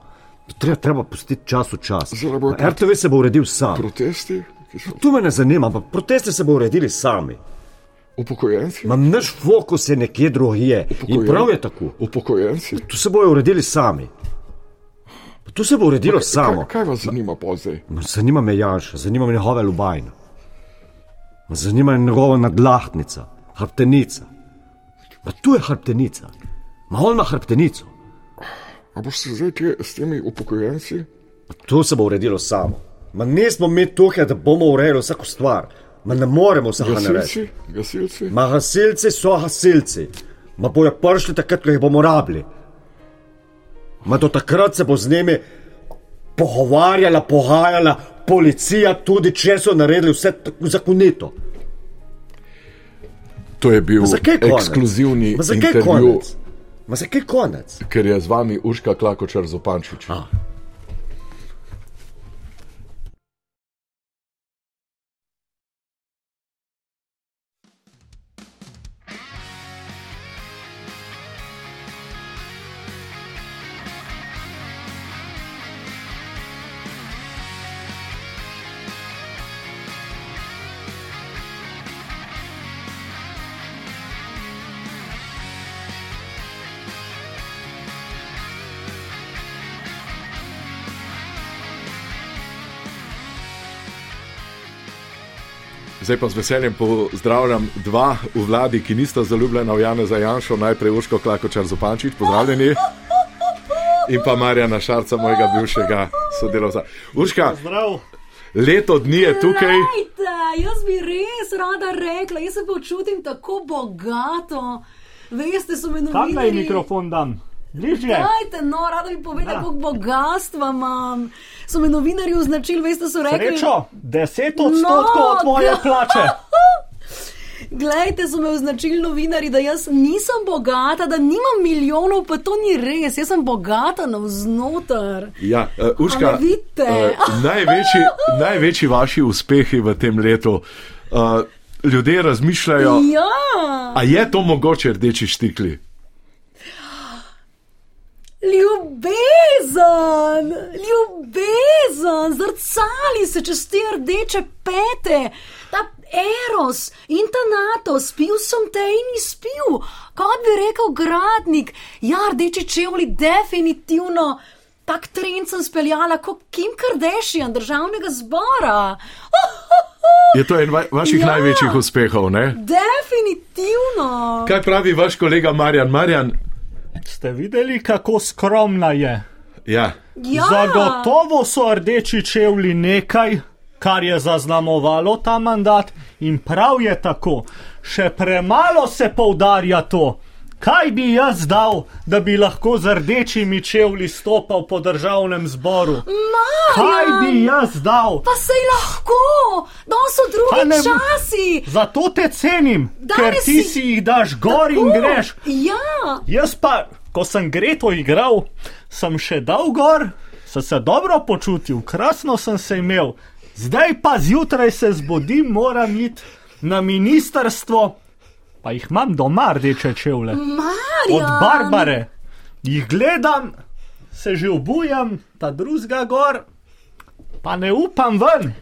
To Treba, treba pustiti čas v čas. Ma, RTV se bo uredil sam. Protesti, so To me ne zanima, ampak proteste se bo uredili sami. upokojenci, Mam naš fokus je nekje drugje. In prav je tako. upokojenci. To se bojo uredili sami. Pa To se bo uredilo samo. Kaj, kaj vas zanima pa zdaj? Ma, Zanima me Janša, zanima me njegove lubajne. Ma, Zanima me njegova nadlahtnica, hrbtenica. Pa tu je hrbtenica. Ma on ima hrbtenico. A boste zdaj te, s temi upokojenci? To se bo uredilo samo. Ma nismo mi tukaj, da bomo urejali vsako stvar. Ma ne moremo vsega narediti. Gasilci, gasilci. Ma gasilci so gasilci. Ma bojo prišli takrat, ko jih bomo rabili. Ma do takrat se bo z njimi pogovarjala, pogajala policija, tudi če so naredili vse zakonito. To je bil ekskluzivni Ma zakaj intervju, konec? Ma zakaj konec? ker je z vami Urška Klakočar Zopančič. A. Zdaj pa z veseljem pozdravljam dva v vladi, ki nista zaljubljena v Jana Zajanšo, najprej Urško Klakočar Zopančič, pozdravljeni. In pa Marjana Šarca, mojega bivšega sodelavca. Urška, Zdrav. leto dni je tukaj. Lejte, jaz bi res rada rekla, jaz se počutim tako bogato. Veste, so me Kam naj novinarji. mikrofon dam? Dajte, no, rada bi povedala, Ja. koliko bogatstva imam. So me novinarji označili, veste, so rekli. Srečo, 10 odstotkov No, od tvoje da. plače. Glejte, so me označili novinari, da jaz nisem bogata, da nimam milijonov, pa to ni res, jaz sem bogata navznoter. Ja, uh, Urška, A ne vidite? uh, največji, največji vaši uspehi v tem letu. Uh, ljudje razmišljajo, Ja, a je to mogoče rdeči štikli? Ljubezen, ljubezen, zrcali se čez te rdeče pete, ta eros in ta nato, spil sem te in izpil, kot bi rekel gradnik, ja, rdeči čevlji, definitivno. Tak trend sem speljala kot Kim Kardashian, državnega zbora. Je to en va vaših ja. največjih uspehov, ne? Definitivno. Kaj pravi vaš kolega Marjan? Marjan, Ste videli, kako skromna je? ja. Ja. Zagotovo so rdeči čevlji nekaj, kar je zaznamovalo ta mandat, in prav je tako. Še premalo se poudarja to. Kaj bi jaz dal, da bi lahko z rdečimi čevlji stopal po državnem zboru? Kaj bi jaz dal? Pa sej lahko, da so Pa drugi ne- časi. Zato te cenim, Danes ker ti si- si jih daš gor in Tako. greš. Ja, Jaz pa, ko sem Greto igral, sem še dal gor, sem se dobro počutil, krasno sem se imel. Zdaj pa zjutraj se zbudim, moram iti na ministrstvo, pa jih imam doma rdeče čevlje. Marjan. Od Barbare. Jih gledam, se že obujam, ta drugega gor, pa ne upam ven.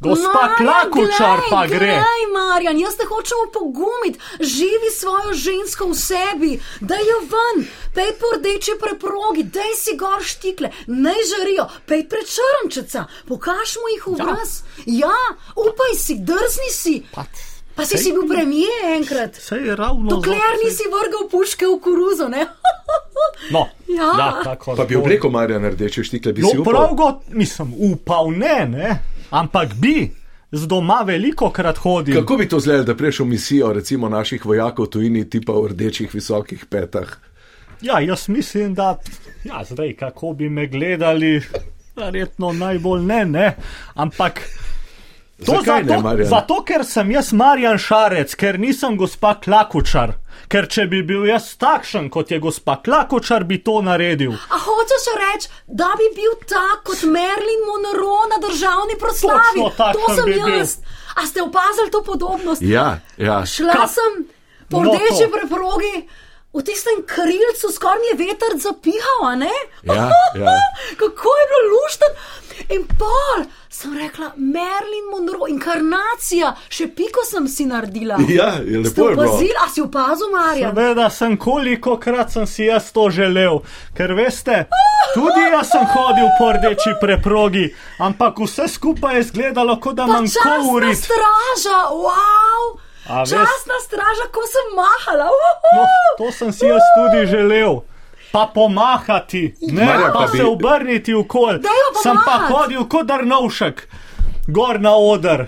Gospa Klakučar pa gre. Glej, Marjan, jaz te hočem pogumiti, živi svojo žensko v sebi, da jo ven, pej po rdeči preprogi, daj si gor štikle, ne žarijo, pej pred črnčeca, pokaž mu jih v obraz. Ja. ja, upaj si, drzni si. Pa si si bil premijer enkrat. Sej je ravno. Dokler nisi vrgal puške v koruzo, ne? No, Ja. ja, tako Pa bi oblekel Marjan rdeče štikle, bi si No, upal. prav go, nisem upal, ne, ne, ampak bi, z doma veliko krat hodim. Kako bi to zgledalo, da prejš v misijo, recimo naših vojakov tujini, tipa v rdečih visokih petah? Ja, jaz mislim, da, ja, zdaj kako bi me gledali, verjetno najbolj ne, ne, ampak. To Zakaj ne, zato, Marjan? zato, ker sem jaz Marjan Šarec, ker nisem gospa Klakučar. Ker če bi bil jaz takšen, kot je gospa Klakučar, bi to naredil. A hočeš reči, da bi bil tak kot Merlin Monroe na državni proslavi? To sem bi bil. jaz. A ste opazili to podobnost? Ja, ja. Šla Ka- sem po No, rdeči to. preprogi, v tistem krilcu, skoraj je veter zapihal, a ne? Ja, ja. Kako je bilo lušten. In pol sem rekla, Merlin Monroe, inkarnacija, še piko sem si naredila. Ja, je lepo opazili, a si opazil, Marjan? Seveda sem koliko krat sem si jaz to želel, ker veste, tudi jaz sem hodil po rdeči preprogi, ampak vse skupaj je izgledalo, kot da časna kourit. straža, wow! Časna straža, ko sem mahala. No, to sem si jaz tudi želel. Pa pomahati, ne Marja, pa, pa bi- se obrniti v kol. Dajmo Sem pa hodil kot Drnovšek, gor na oder,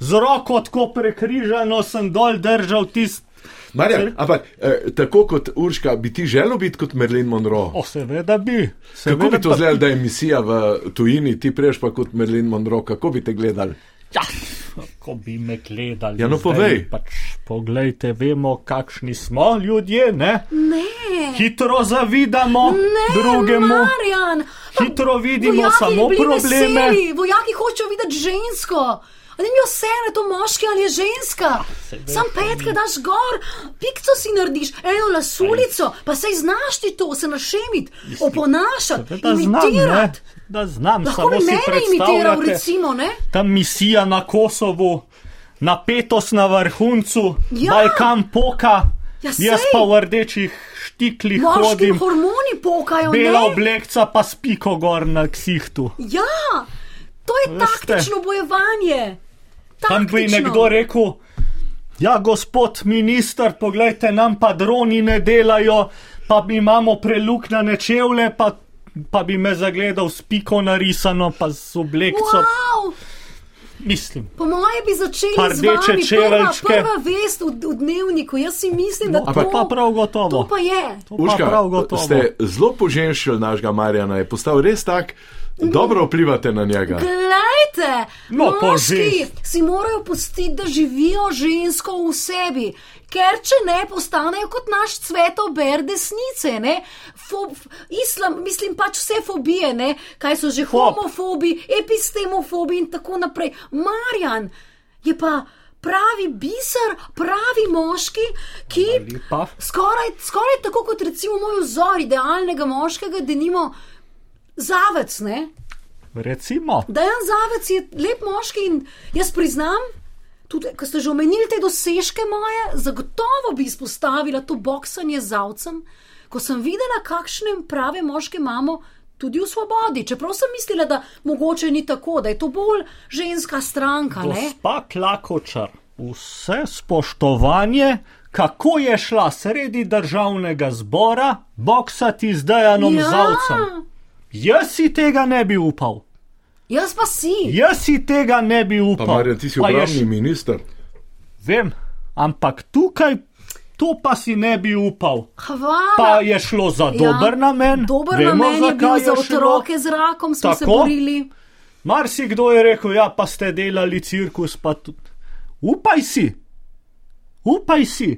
z roko tako prekrižano sem dol držal tist. Marja, ampak eh, tako kot Urška, bi ti želel biti kot Merlin Monroe? O, seveda bi. Kako Seveda bi to izgledalo, da je misija v tujini, ti prejš pa kot Merlin Monroe, kako bi te gledali? Ja, ko bi me gledali. Ja, no, zdaj, povej. Pač, poglejte, vemo, kakšni smo ljudje, ne? Ne. Hitro zavidamo Ne, drugemu. Marjan. Hitro vidimo Vojaki samo probleme. Veseli. Vojaki hočejo videti žensko. A Ne mi vse, je to moški ali je ženska. Sam petke daš gor, pikco si narediš, eno lasulico, pa se znaš ti to, se našemiti, oponašati, Da znam, imitirati. Da znam, Lahko samo si mene imitiral, predstavljate. recimo, ne? Ta misija na Kosovu, napetost na vrhuncu, Ja. Balkan poka, Ja, jaz pa v rdečih štiklih Moški hodim, hormoni pokajo, bela ne? oblekca pa spiko gor na ksihtu. Ja, to je Veste. taktično bojevanje. Tam bi Taktično. nekdo rekel, ja, gospod minister, poglejte, nam pa droni ne delajo, pa mi imamo preluknjane čevlje, pa, pa bi me zagledal s piko narisano, pa z oblekco. Wow, Mislim. po moje bi začeli Pa z rdeče vami prva, prva vest v, v dnevniku. Jaz si mislim, da No, to, to pa prav gotovo. to pa je. To pa Urška, prav gotovo. ste zelo poženšili našega Marjana, je postal res tak, dobro vplivate na njega. Glejte, No, moški si morajo pustiti, da živijo žensko v sebi. Ker če ne, postanejo kot naš cvetober desnice, ne? Fob, islam, mislim pač vse fobije, ne? kaj so že Fob. homofobi, epistemofobi in tako naprej. Marjan je pa pravi biser, pravi moški, ki skoraj, skoraj tako kot recimo moj vzor idealnega moškega, da nimo zavec, ne? Recimo, Dejan Zavec je lep moški in jaz priznam, tudi ko ste že omenili te dosežke moje, zagotovo bi izpostavila to boksanje z zavcem, ko sem videla, kakšne prave moške imamo. Tudi v svobodi, čeprav sem mislila, da mogoče ni tako, da je to bolj ženska stranka. Gospa Klakočar, vse spoštovanje, kako je šla sredi državnega zbora boksati z Dejanom Ja. Zavcem. Jaz si tega ne bi upal. Jaz pa si. Jaz si tega ne bi Pa upal. Marjan, ti si Pa je obramni š- minister. Vem, ampak tukaj to pa si ne bi upal. Hvala. Pa je šlo za dober namen. Dober Vemo, namen je bil zakaj za je šlo. otroke z rakom, smo se Tako? borili. Marsikdo je rekel, ja, pa ste delali cirkus, pa tudi. Upaj si, upaj si,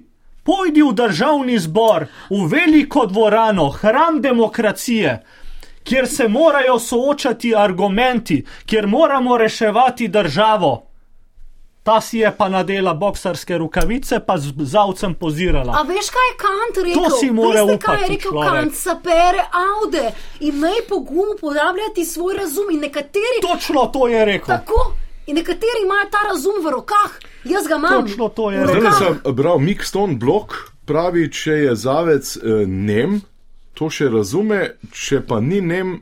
pojdi v državni zbor, v veliko dvorano, hram demokracije, kjer se morajo soočati argumenti, kjer moramo reševati državo. Ta si je pa nadela boksarske rukavice, pa z zavcem pozirala. A veš, kaj je Kant rekel? To si mora Veste, kaj je upati rekel človek. Kant? Sapere aude, imej pogum uporabljati svoj razum in nekateri. Točno to je rekel. Tako. In nekateri imajo ta razum v rokah, jaz ga imam. Točno to je rekel. Zdaj sem bral Mikston blok, pravi, če je zavec eh, nem, to še razume, če pa ni nem,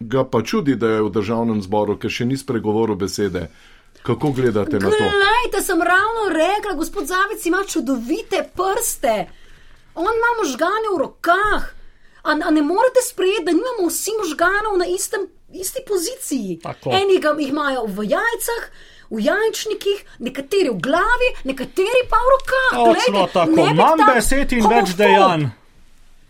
ga pa čudi, da je v državnem zboru, ker še ni spregovoril besede. Kako gledate na to? Glejte, sem ravno rekla, gospod Zavec ima čudovite prste. On ima možgane v rokah. A, a ne morete sprejeti, da nimamo vsi možganov na istem, isti poziciji. Tako. Eni ga jih imajo v jajcah, v jajčnikih, nekateri v glavi, nekateri pa v rokah. Točno Glejte, tako, imam besed in več dejanj.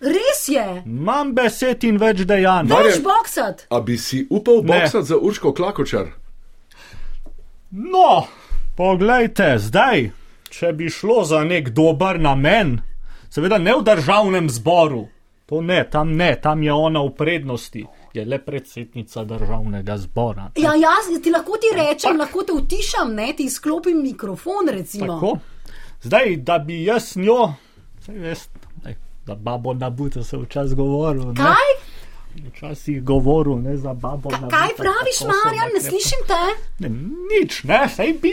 Res je, Imam besed in več dejanj. veš boksati. A bi si upal Ne. boksati za Urško Klakočar? No, poglejte, zdaj, če bi šlo za nek dober namen, seveda ne v državnem zboru, to ne, tam ne, tam je ona v prednosti, je le predsednica državnega zbora. Ja, jaz ti lahko ti rečem, lahko te utišam, ne, ti izklopim mikrofon, recimo. Tako. Zdaj, da bi jaz njo, veste, za babo nabuto se včasih govoril. ne. Kaj? Včasih govoril, ne za babo. Ka, kaj praviš, tako so Marjan, ne slišim te? Ne, nič, ne, sej bi.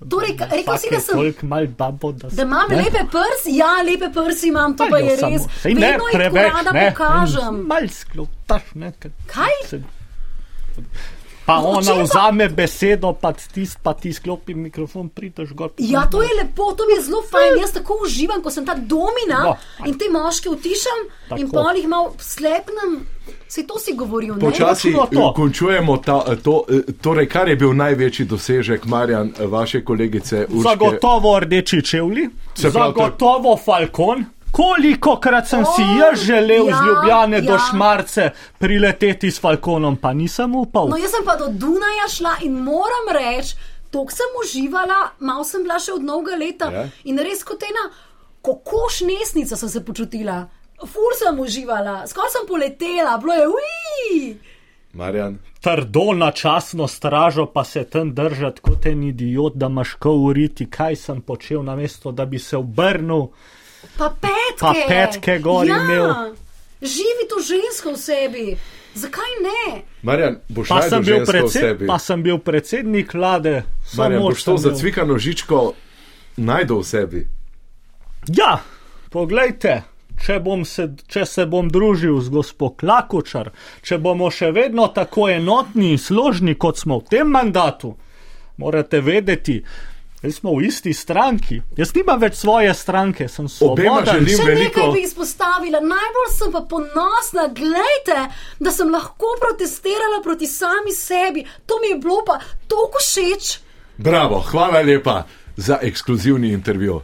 Torej, rekel si, da sem. Babo, da, Da imam ne. lepe prsi, ja, lepe prsi imam, to Pa je samo- res. Sej ne Vedno jih preveč, rada ne. pokažem. Mal sklotaš, ne. ker Kaj? se- Pa ona pa- vzame besedo, pa ti, pa ti sklopi mikrofon, prideš gor. Ja, to je lepo, to mi je zelo fajn. Jaz tako uživam, ko sem ta domina No. in te moške utišam in Tako. pol jih malo slepnem. Se to si govoril, ne? Počasi eh, končujemo ta, to, eh, torej, kar je bil največji dosežek, Marjan, eh, vaše kolegice Urške. Zagotovo rdeči je- zagotovo falkon. Koliko krat sem si O, jaz želel ja, z Ljubljane do ja. Šmarce prileteti s falkonom, pa nisem upal. No, jaz sem pa do Dunaja šla in moram reči, tok sem uživala, malo sem bila še od novega leta Ja. in res kot ena kokoš nesnica sem se počutila. Ful sem uživala, skoraj sem poletela, bilo je ui. Marjan, Trdo na časno stražo pa se tam držati kot en idiot, da imaš ko uriti, kaj sem počel, namesto da bi se obrnil. Pa petke. Pa petke gor ja. imel. Živi to žensko v sebi. Zakaj ne? Marjan boš Pa sem, bil predsed, pa sem bil predsednik vlade, Marjan, boš to zacvikano žičko najdel v sebi. Ja, poglejte, če, bom se, če se bom družil z gospod Klakočar, če bomo še vedno tako enotni in složni, kot smo v tem mandatu, morate vedeti, da smo v isti stranki. Jaz nimam več svoje stranke, sem svoboden. želim Še veliko. nekaj bi izpostavila. Najbolj sem pa ponosna, gledajte, da sem lahko protestirala proti sami sebi. To mi je bilo pa toliko všeč. Bravo, hvala lepa za ekskluzivni intervju.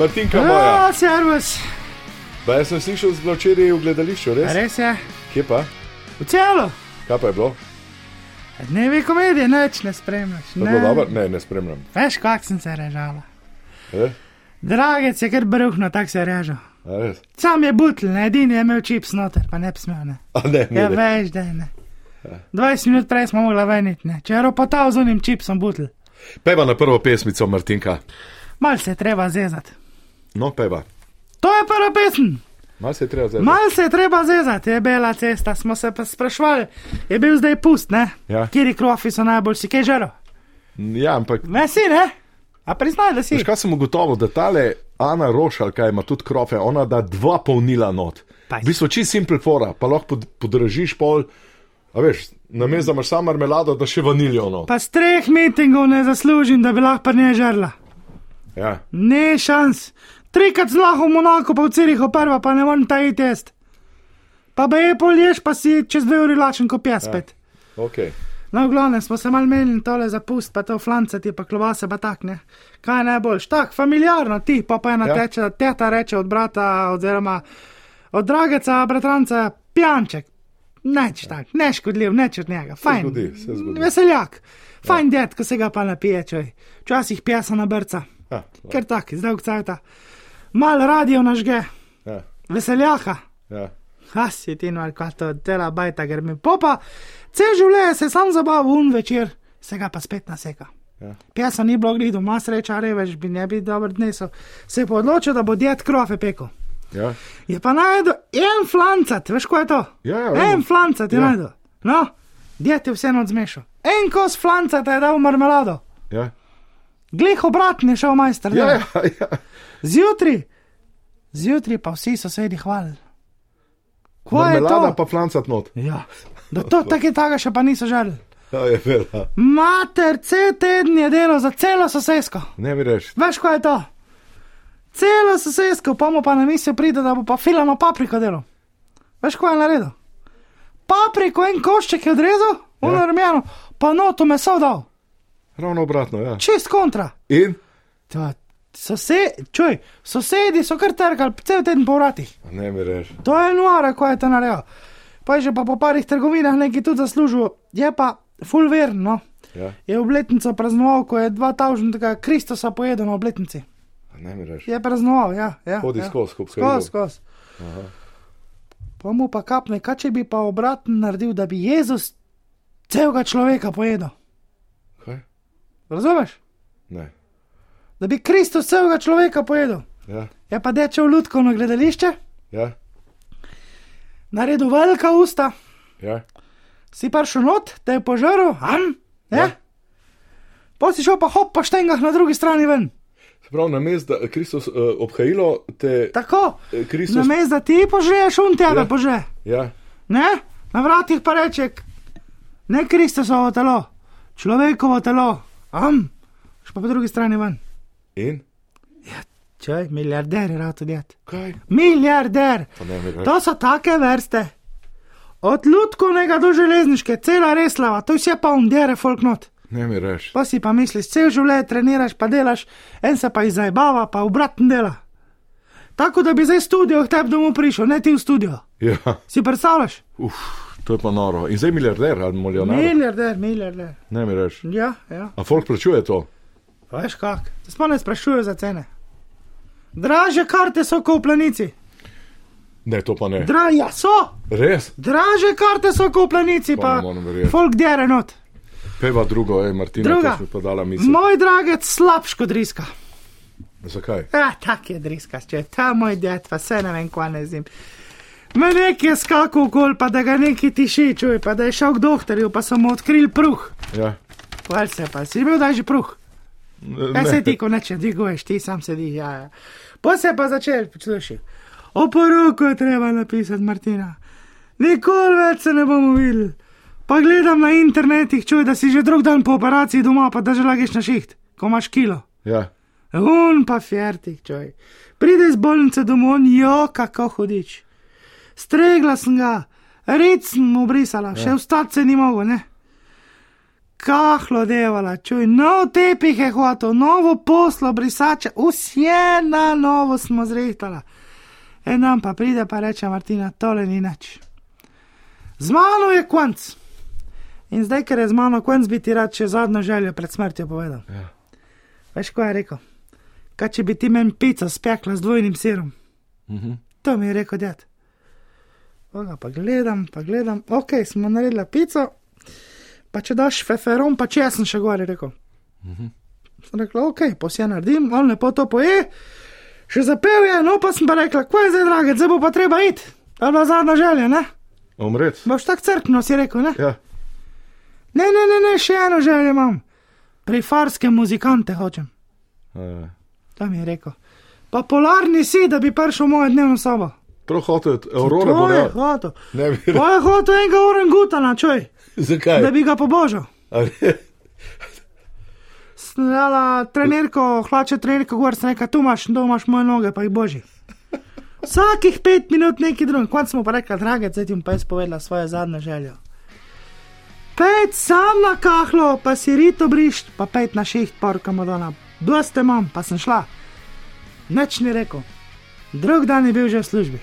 Martinka moja, Ja, servus, pa jaz sem slišal z včeraj v gledališču, res? res je. Kje pa? V celo. Kaj pa je bilo? Dnevi komedije, neč ne spremljaš. Je dobro? Ne, ne spremljam. Veš, kak sem se režala. E? Dragec je kar bruhno, tak se režal. Sam je butl, ne, edini je imel čips noter, pa ne bi smel, ne. A ne, ne, Ja, ne. veš, da je ne. 20 minut prej smo mogli veniti, ne. Če je ropotal z unim čipsom butl, Peva na prvo pesmico, Martinka. mal se je treba zezati. No, peva. To je prva pesem. Mal se je treba zdaj. Mal se je treba zezati, je bela cesta, smo se pa sprašvali, je bil zdaj pust, ne? Ja. Kjeri krofi so najboljši, kaj žero? Ja, ampak. Ne si, ne? A priznaj, da si. Veš, kaj sem ugotovil, da tale Ana Rošalka ima tudi krofe, ona da dva polnila not. Pajs. V bistvu čist simple fora, pa lahko pod, podražiš pol, a veš, namesto da imaš samo marmelado, da še vaniljo not. Pa s treh mitingov ne zaslužim, da bi lahko ne žrla. Ja. Ne šans. Trikrat zlaho v Monaku, pa v Cirihu prva, pa ne morem ta test. Pa be je polješ, pa si čez dve uri lačen kot jaz spet. Okay. No, v glavnem smo se mal menili tole zapust, pa to flancati, pa klobase, pa tak ne. Kaj je najboljš? Tak, familiarno ti, pa pa ena Ja. ja. teče, teta reče od brata, oziroma od drageca, bratranca, pijanček. Neč tak, neškodljiv, neč od njega, fajn. zgodi, se zgodi. Veseljak, fajn ja. ded, ko se ga pa napije, čoj. Včasih pjesa na brca, Ja. ker tak, zdaj vcajta. Mal radio nažge, Ja. veseljaka. Ja. Ha si ti no, kaj to dela bajta, ker mi popa, cel življenje se sam zabaval un večer, se ga pa spet naseka. Ja. Pjesa ni bilo glih doma, sreča, revež bi ne bi dobro dnesel. Se je pa odločil, da bo djed krofe peko. Ja. Je pa najdel en flancat, veš, ko je to? Ja, ja, en flancat je Ja. najdel. No, djed je vseeno zmešal. En kos flancata je dal v marmelado. Ja. Glih obratni je šel majster. Ja, ja, ja. Zjutraj, zjutraj pa vsi sosedi hvalili. Kaj je to? pa flancat not. Ja. Da to tako tega še pa niso želeli. Ja, je vela. Mater, cel teden je delo za celo sosesko. Ne mi reči. Veš, kaj je to? Celo sosesko, pa mu pa na misel pride, da bo pa filano papriko delo. Veš, kaj je naredil? Papriko en košček je odrezal, Ja. ono rumeno, pa noto meso dal. Ravno obratno, ja. Čist kontra. In? To, sose, čuj, sosedi so kar trkali cel teden po vratih. Ne mi reči. To je nuara, ko je to naredil. Pa je že pa po parih trgovinah nekaj tudi zaslužil, je pa full verno. Ja. Je obletnico praznoval, ko je 2000. Kristusa pojedel na obletnici. Ne mi reči. Je praznoval, ja. ja Hodi ja. skozi, skozi, skozi. skozi. Pa mu pa kapne, kaj če bi pa obratno naredil, da bi Jezus celega človeka pojedel. Kaj? Razumeš? Ne. Da bi Kristus celega človeka pojedel. Ja, je pa dečev lutko na gledališče, ja, naredil velika usta, ja. si prišel not, te je požrl, am, ja. Ja. Pa si šel pa hop po štengah na drugi strani ven. Se pravi, na mestu, da Kristus uh, obhajilo te. Tako, eh, Kristus. na mestu, da ti požreš, on tebe Ja. ja. pože. Ja, Ne, na vratih pa reče, ne Kristusovo telo, človekovo telo, am, še pa po drugi strani ven. In Čaj, milijarder je rad tudi. kaj? Milijarder. Pa ne. To so take vrste. Od lutkovnega do železniške, cela reslava, to vse pa umdere folk not. Ne mi reči. Pa si pa misliš, cel življenje treniraš, pa delaš, en se pa izajbava, pa obratno dela. Tako da bi zdaj studio k tebi domov prišel, ne ti v studio. Ja, Si predstavljaš? uf, to je pa noro. In zdaj milijarder ali milijonar. Milijarder, milijarder. Ne mi reči. Ja, ja. A folk plačuje to? Veš kak, te sploh ne sprašujejo za cene. Draže karte so kot v planici. Ne, to pa ne. Dra, ja, so. Res? Draže karte so kot v planici, Pa pa, folk dere not. Peva drugo, ej, Martina, Druga. to si mi pa dala misel. Moj dragec slabš kot driska. Zakaj? Ja, tak je driska, če je ta moj ded, pa se ne vem, kva ne zim. Me nek je skakal okol, pa da ga neki tiši, čuj, pa da je šel k doktorju, pa so mu odkrili pruh. Ja. Kval se pa, si bil daj že pruh. Ja, Ne. se ti, ko neče dviguješ, ti sam sedi, ja, ja. Pa se pa začel, poslušaj. O poroku je treba napisati, Martina. Nikoli več se ne bomo videli. Pa gledam na internetih, čuj, da si že drug dan po operaciji doma, pa da že lagiš na šiht, ko imaš kilo. Ja. Un pa fertik, čuj. Pride iz bolnice domov, on jo, kako hodič. Stregla sem ga, red sem mu brisala, še vstati se ni mogel, ne. Kahlo devala, čuj, nov tepih je hotel, novo poslo brisače, vse na novo smo zrihtala. En dan pa pride pa reče Martina, tole ni nič. Z mano je konc. In zdaj, ker je z mano konc, bi ti rad še zadnjo željo pred smrtjo povedal. Ja. Veš, ko je rekel? Kaj če bi ti meni pico spekla z dvojnim sirom? Mhm. To mi je rekel ded. Pa gledam, pa gledam, ok, smo naredili pico, pa če daš feferon, pa če sem še gor, je rekel. Mhm. Sem rekla, ok, posje naredim, on lepo to poje, še zapel je, no pa sem pa rekla, kaj je zdaj, drage, zdaj bo pa treba iti. Je bila zadnja želja, ne? Umret. Boš tak crkno, si rekel, ne? Ja. Ne, ne, ne, ne, še eno željo imam. Pri farskem muzikante hočem. Uh, To mi je rekel. Pa polarni si, da bi prišel v mojo dnevno sobo. Prav hotel, Aurora bo ne. hotel. Ne bi Pa je hotel enega orangutana, čuj, Zakaj? da bi ga pobožal. Snala trenerko, hlače trenerko, gor sem rekel, tu imaš, tu imaš moje noge, pa jih boži. Vsakih pet minut neki drug, konc smo pa rekli, drage, zdaj ti bom pa jaz povedala svojo zadnjo željo. Pet sam na kahlo, pa si rito brišt, pa pet na šiht, porka modona. Bleste imam, pa sem šla. Nič ni rekel. Drug dan je bil že v službi.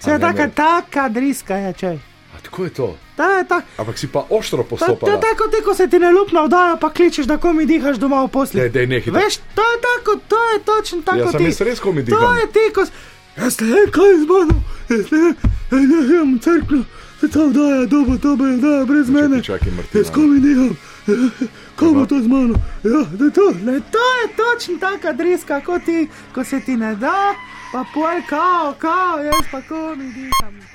Vse A je taka, taka driska je, čej. A tako je to. Ta je tak, Ampak si pa ostro To, to je tako, ti, ko se ti ne lupna vdaja, pa kličeš, da komi dihaš doma v posli. Ne, daj nehaj. Veš, to je tako, to je točno tako. Ja, sem jaz res komi To diham. je ti, ko. s- Jaz ne vem, kaj mano, jaz ne vem, jaz ne vem, crkno, se ta vdaja, dobo, to bo vdaja brez mene. čakaj, Martina. Jaz komi diham, kaj bo to z mano? Ja, da to, ne, to je točno taka driska, kot ti, ko se ti ne da, pa poj kao, kao, jaz pa komi diham.